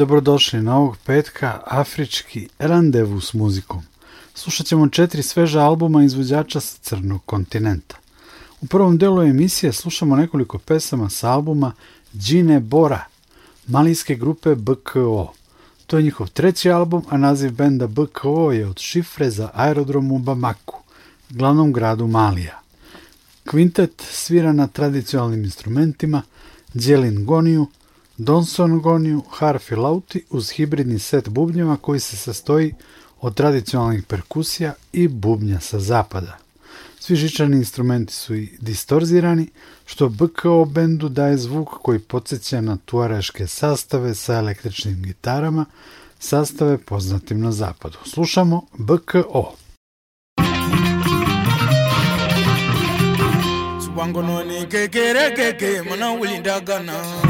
dobrodošli na ovog petka Afrički randevu s muzikom. Slušat ćemo četiri sveža albuma izvođača sa crnog kontinenta. U prvom delu emisije slušamo nekoliko pesama sa albuma Džine Bora, malijske grupe BKO. To je njihov treći album, a naziv benda BKO je od šifre za aerodrom u Bamaku, glavnom gradu Malija. Kvintet svira na tradicionalnim instrumentima, djelin goniju, Donson goniju, harf i lauti uz hibridni set bubnjeva koji se sastoji od tradicionalnih perkusija i bubnja sa zapada. Svi žičani instrumenti su i distorzirani, što BKO bendu daje zvuk koji podsjeća na tuareške sastave sa električnim gitarama, sastave poznatim na zapadu. Slušamo BKO. Subangononi kekere keke mana wulinda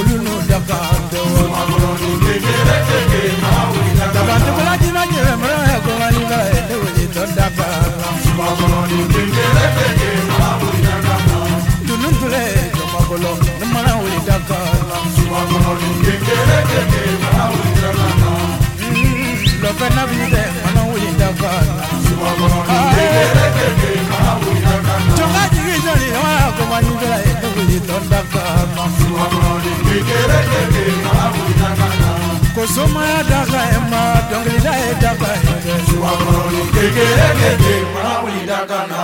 olu n'u daga dɔn. sumakɔrɔ ni kekere keke maa wuli daga. dabandugulan jinɛ jɛnɛ mura yɛ gɔbali bɛ ne wuli tɔ daga. sumakɔrɔ ni kekere keke maa wuli daga. dunu tule jɔnmakolo ni mana wuli daga. sumakɔrɔ ni kekere keke maa wuli daga. lɔfɛ nabi tɛ mana wuli daga. sumakɔrɔ ni kekere keke maa wuli daga. jɔnka jigi jɔnni wa gɔbali bɛ ne wuli tɔ daga. sumakɔrɔ Subangononi kekere keke mana wulinda gana ko somaya da ka ye ma dɔnkilida ye da ka ye dɛ Subangononi kekere keke mana wulinda gana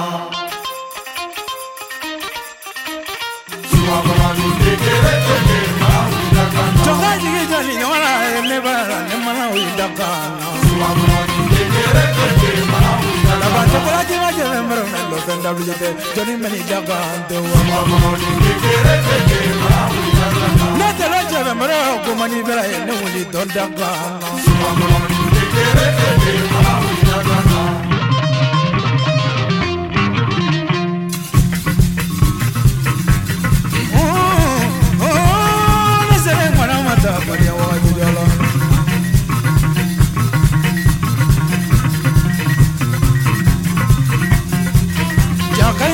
Subangononi kekere keke mana wulinda gana jɔnka jigi jɔli wala ye ne b'a la ne mana wuli da gan Subangononi kekere keke mana wulinda Nabate kula jima jeme mero nalo senda bujete Joni meni jaga ante wa Mama moni kikere keke mamu jaga Nete lo jeme mero kumani vera ene uli don daga Mama moni kikere keke mamu jaga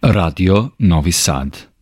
Radio Novi Sad.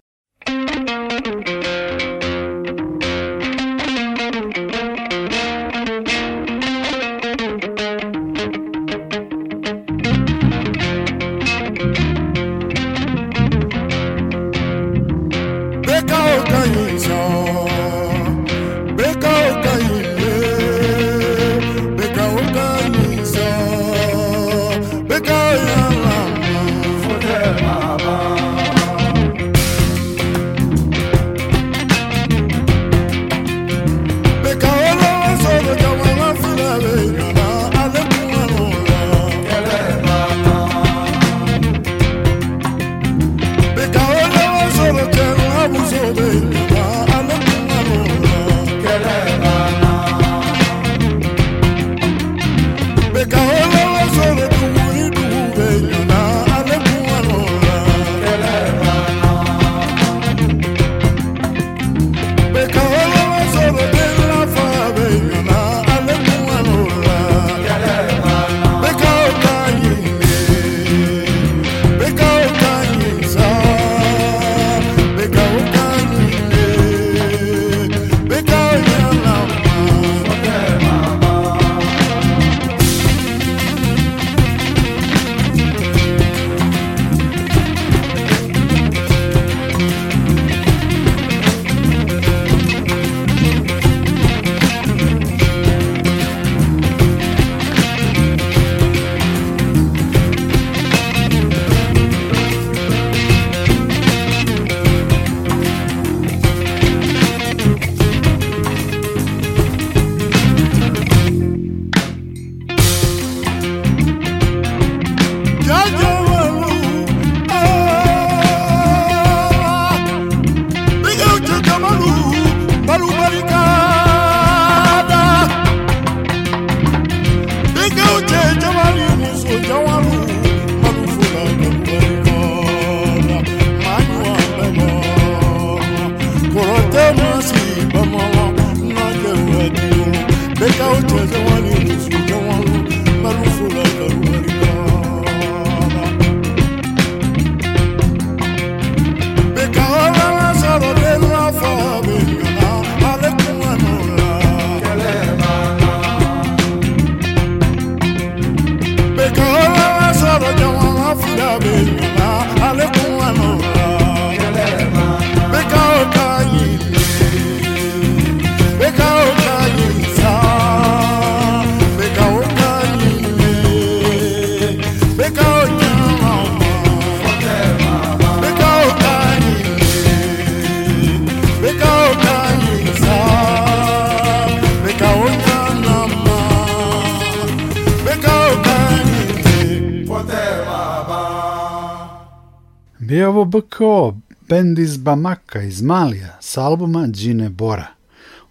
izba Maka iz Malija sa albuma Džine Bora.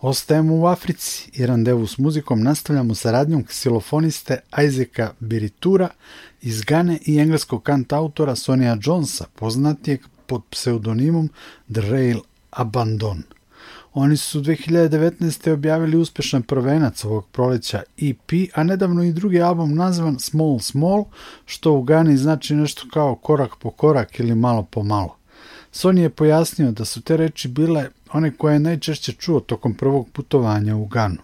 Ostajemo u Africi i randevu s muzikom nastavljamo saradnjom ksilofoniste Isaaca Biritura iz Gane i engleskog kantautora Sonia Jonesa, poznatijeg pod pseudonimom The Rail Abandon. Oni su 2019. objavili uspešan prvenac ovog proleća EP, a nedavno i drugi album nazvan Small Small, što u Gani znači nešto kao korak po korak ili malo po malo. Sony je pojasnio da su te reči bile one koje je najčešće čuo tokom prvog putovanja u Ganu.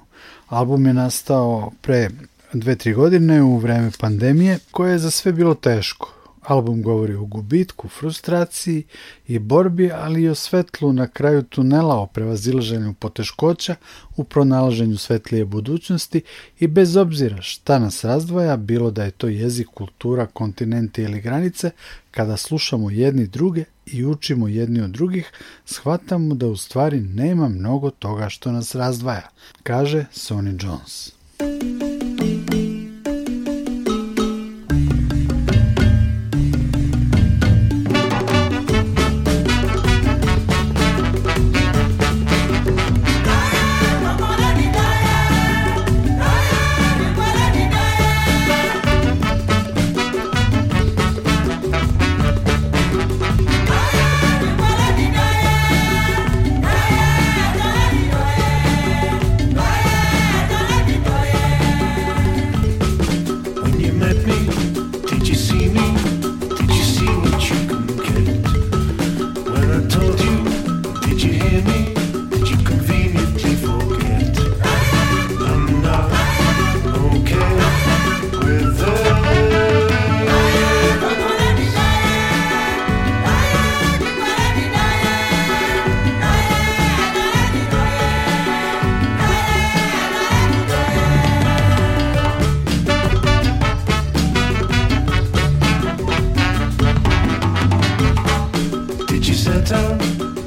Album je nastao pre 2-3 godine u vreme pandemije koje je za sve bilo teško. Album govori o gubitku, frustraciji i borbi, ali i o svetlu na kraju tunela, o prevazilaženju poteškoća, u pronalaženju svetlije budućnosti i bez obzira šta nas razdvaja, bilo da je to jezik, kultura, kontinente ili granice, kada slušamo jedni druge i učimo jedni od drugih, shvatamo da u stvari nema mnogo toga što nas razdvaja, kaže Sonny Jones.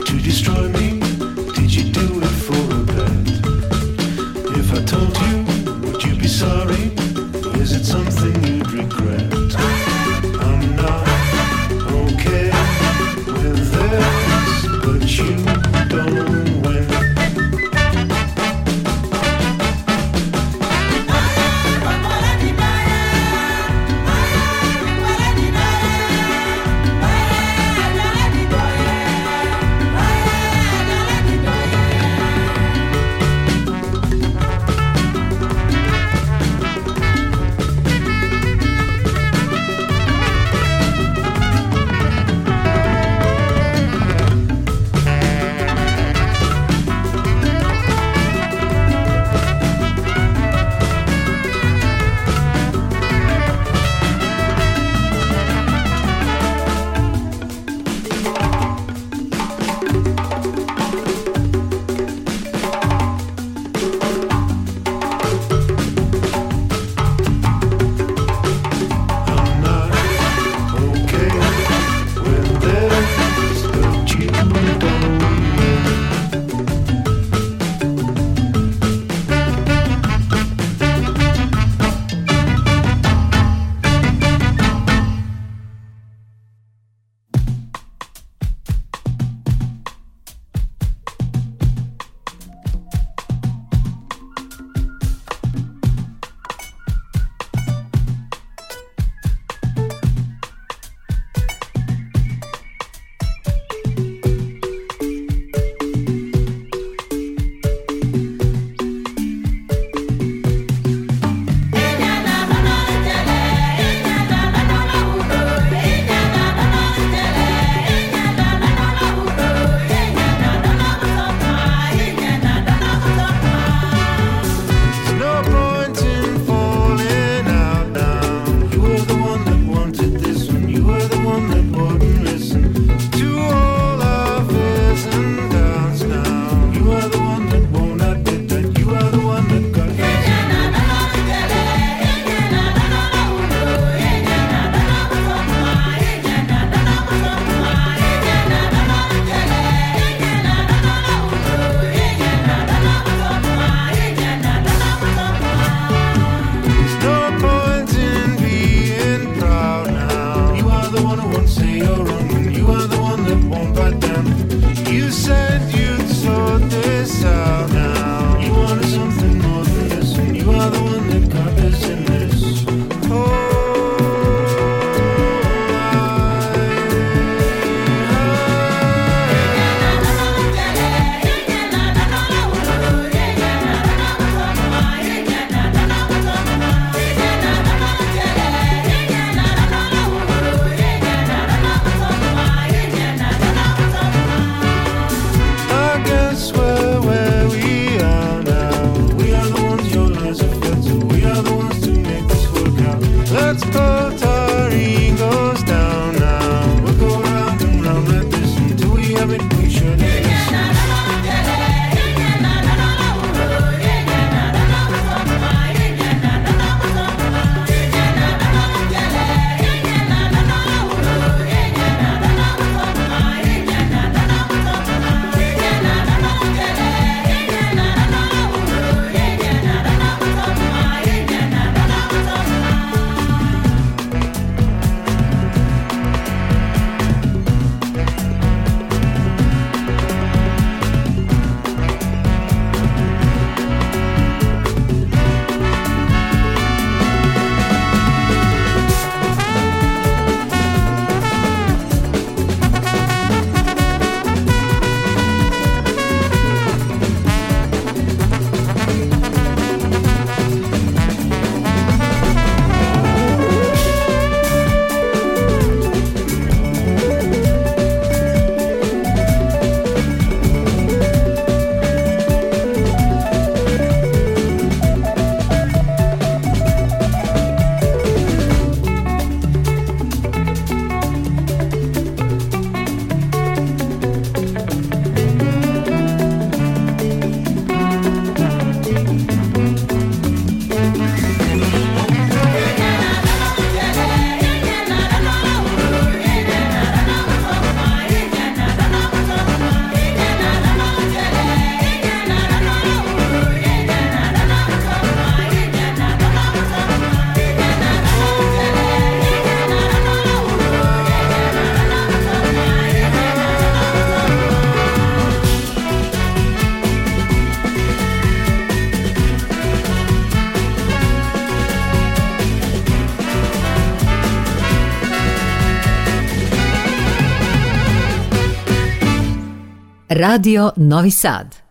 to destroy me. Radio Novi Sad.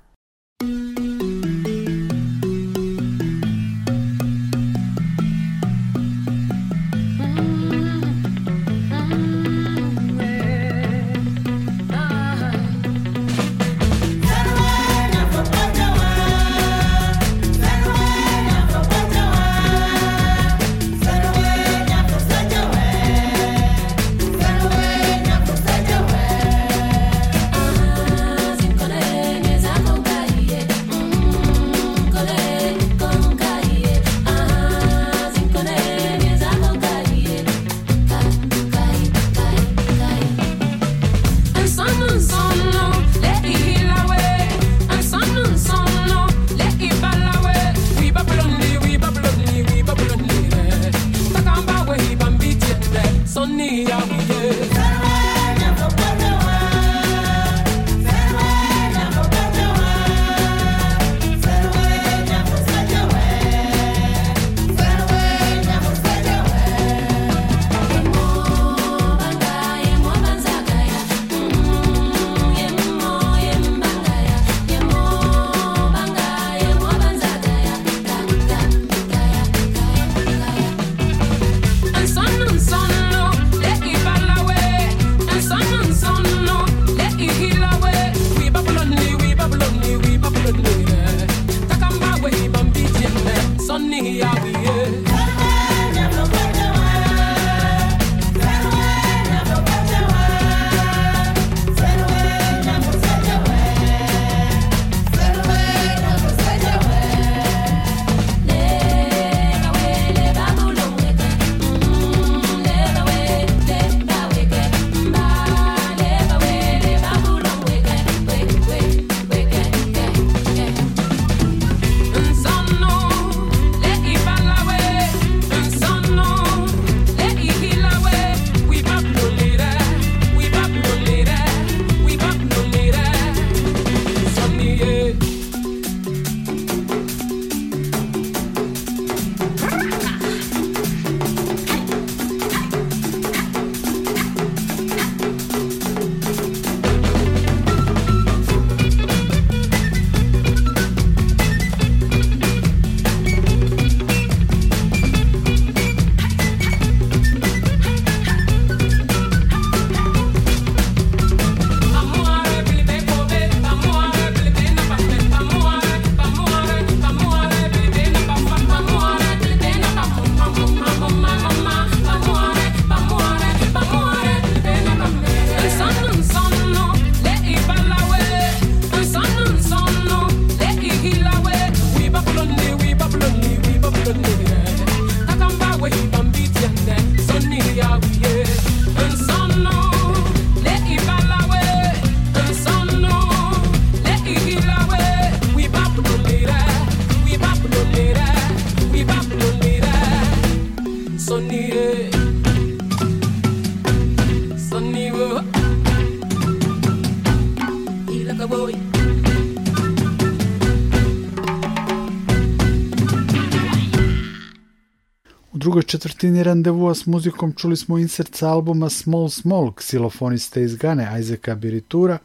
Četvrtini randevua s muzikom čuli smo insert sa albuma Small Small ksilofoniste iz Gane Isaaca Biritura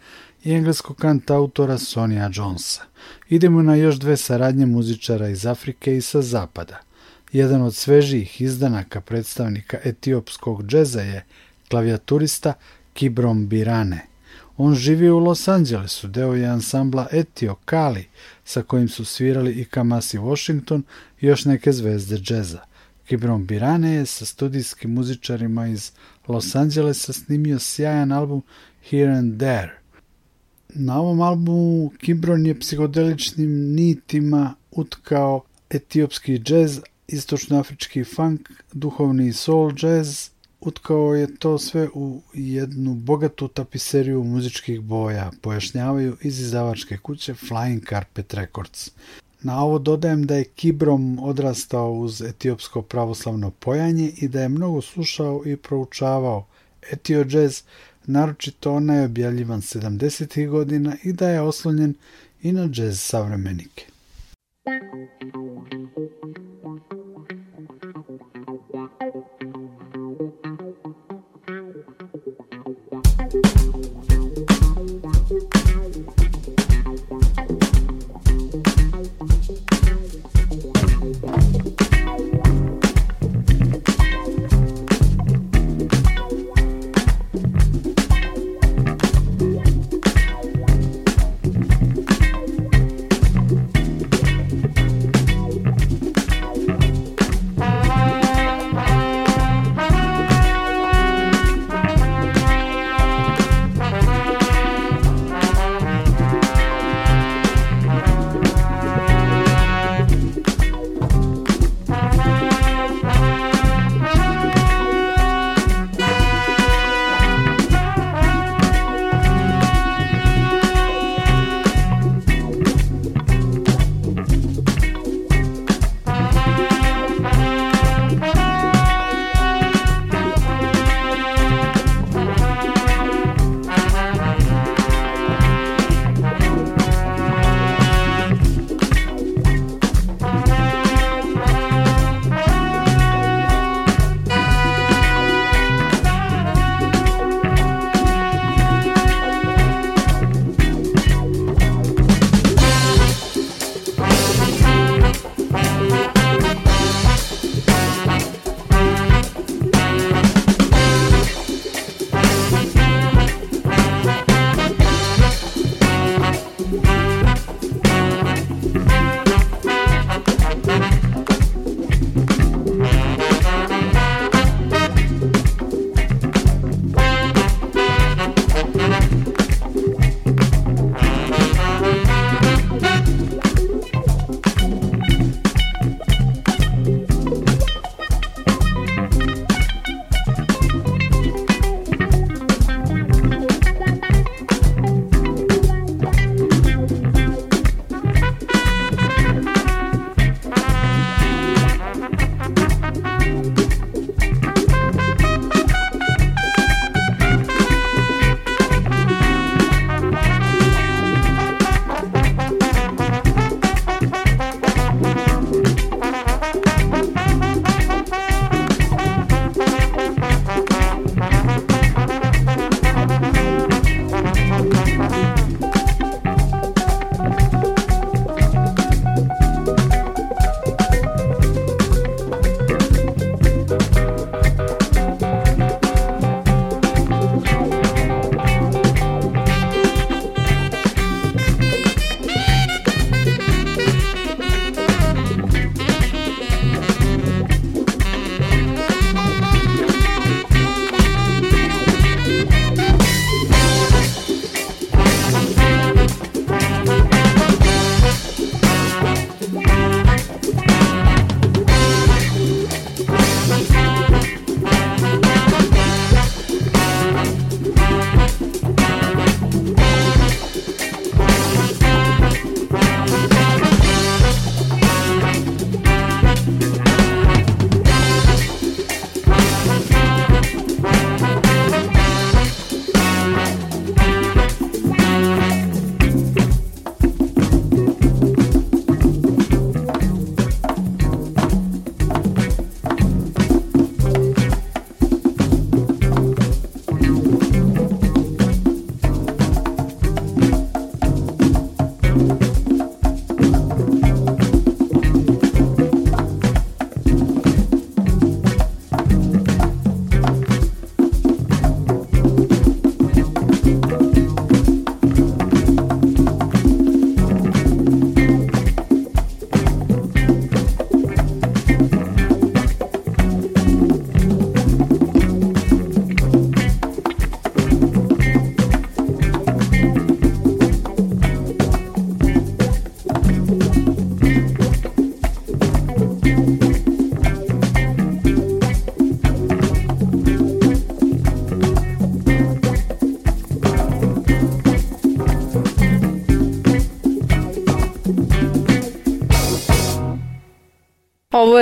i engleskog kantautora Sonija Jonesa. Idemo na još dve saradnje muzičara iz Afrike i sa zapada. Jedan od svežijih izdanaka predstavnika etiopskog džeza je klavijaturista Kibrom Birane. On živi u Los Angelesu, deo je ansambla Etio Kali, sa kojim su svirali i Kamasi Washington i još neke zvezde džeza – Kibron Birane je sa studijskim muzičarima iz Los Angelesa snimio sjajan album Here and There. Na ovom albumu Kibron je psihodeličnim nitima utkao etiopski džez, istočnoafrički funk, duhovni soul jazz, utkao je to sve u jednu bogatu tapiseriju muzičkih boja, pojašnjavaju iz izdavačke kuće Flying Carpet Records. Na ovo dodajem da je Kibrom odrastao uz etiopsko pravoslavno pojanje i da je mnogo slušao i proučavao etio jazz, naročito onaj objavljivan 70. godina i da je oslonjen i na jazz savremenike.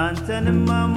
አንተንም አሞ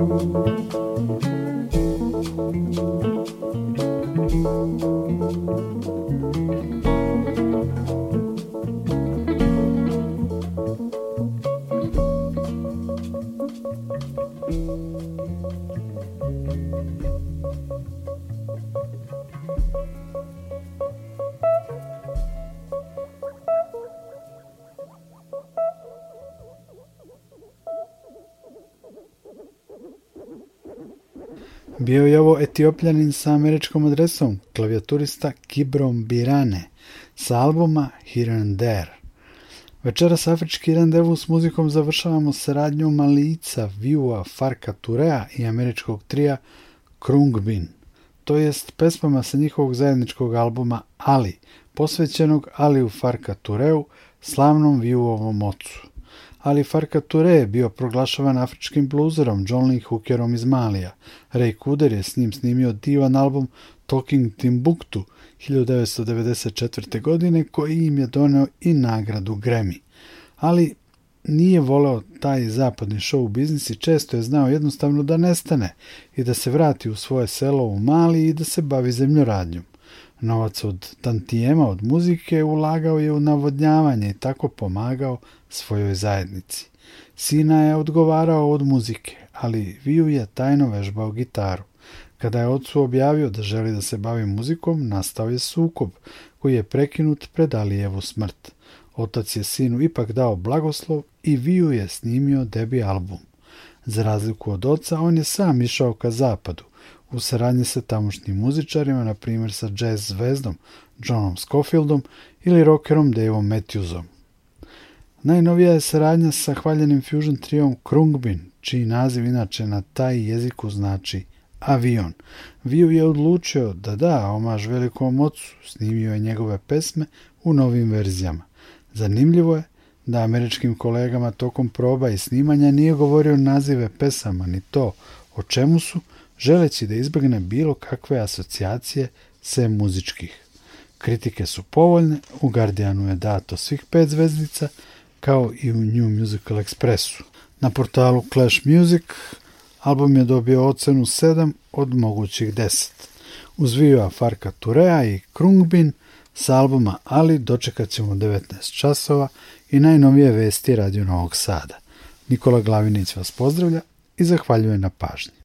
Bio etiopljanin sa američkom adresom, klavijaturista Kibrom Birane, sa albuma Here and There. Večeras afrički randevu s muzikom završavamo saradnjom Malica, Viua, Farka Turea i američkog trija Krungbin, to jest pesmama sa njihovog zajedničkog albuma Ali, posvećenog Aliju Farka Tureu, slavnom Viuovom ocu. Ali Farka Ture je bio proglašavan afričkim bluzerom John Lee Hookerom iz Malija. Ray Kuder je s njim snimio divan album Talking Timbuktu 1994. godine koji im je doneo i nagradu Grammy. Ali nije voleo taj zapadni show biznis i često je znao jednostavno da nestane i da se vrati u svoje selo u Mali i da se bavi zemljoradnjom. Novac od tantijema od muzike ulagao je u navodnjavanje i tako pomagao svojoj zajednici. Sina je odgovarao od muzike, ali Viju je tajno vežbao gitaru. Kada je ocu objavio da želi da se bavi muzikom, nastao je sukob, koji je prekinut pred Alijevu smrt. Otac je sinu ipak dao blagoslov i Viju je snimio debi album. Za razliku od oca, on je sam išao ka zapadu, u saradnji sa tamošnjim muzičarima, na primjer sa jazz zvezdom Johnom Scofieldom ili rockerom Daveom Matthewsom. Najnovija je saradnja sa hvaljenim fusion triom Krungbin, čiji naziv inače na taj jeziku znači avion. Viju je odlučio da da omaž velikom ocu, snimio je njegove pesme u novim verzijama. Zanimljivo je da američkim kolegama tokom proba i snimanja nije govorio nazive pesama ni to o čemu su, želeći da izbjegne bilo kakve asocijacije sem muzičkih. Kritike su povoljne, u Guardianu je dato svih pet zvezdica, kao i u New Musical Expressu. Na portalu Clash Music album je dobio ocenu 7 od mogućih 10. Uz Vija Farka Turea i Krungbin sa albuma Ali dočekat ćemo 19 časova i najnovije vesti Radio Novog Sada. Nikola Glavinić vas pozdravlja i zahvaljuje na pažnji.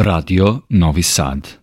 Radio Novi Sad.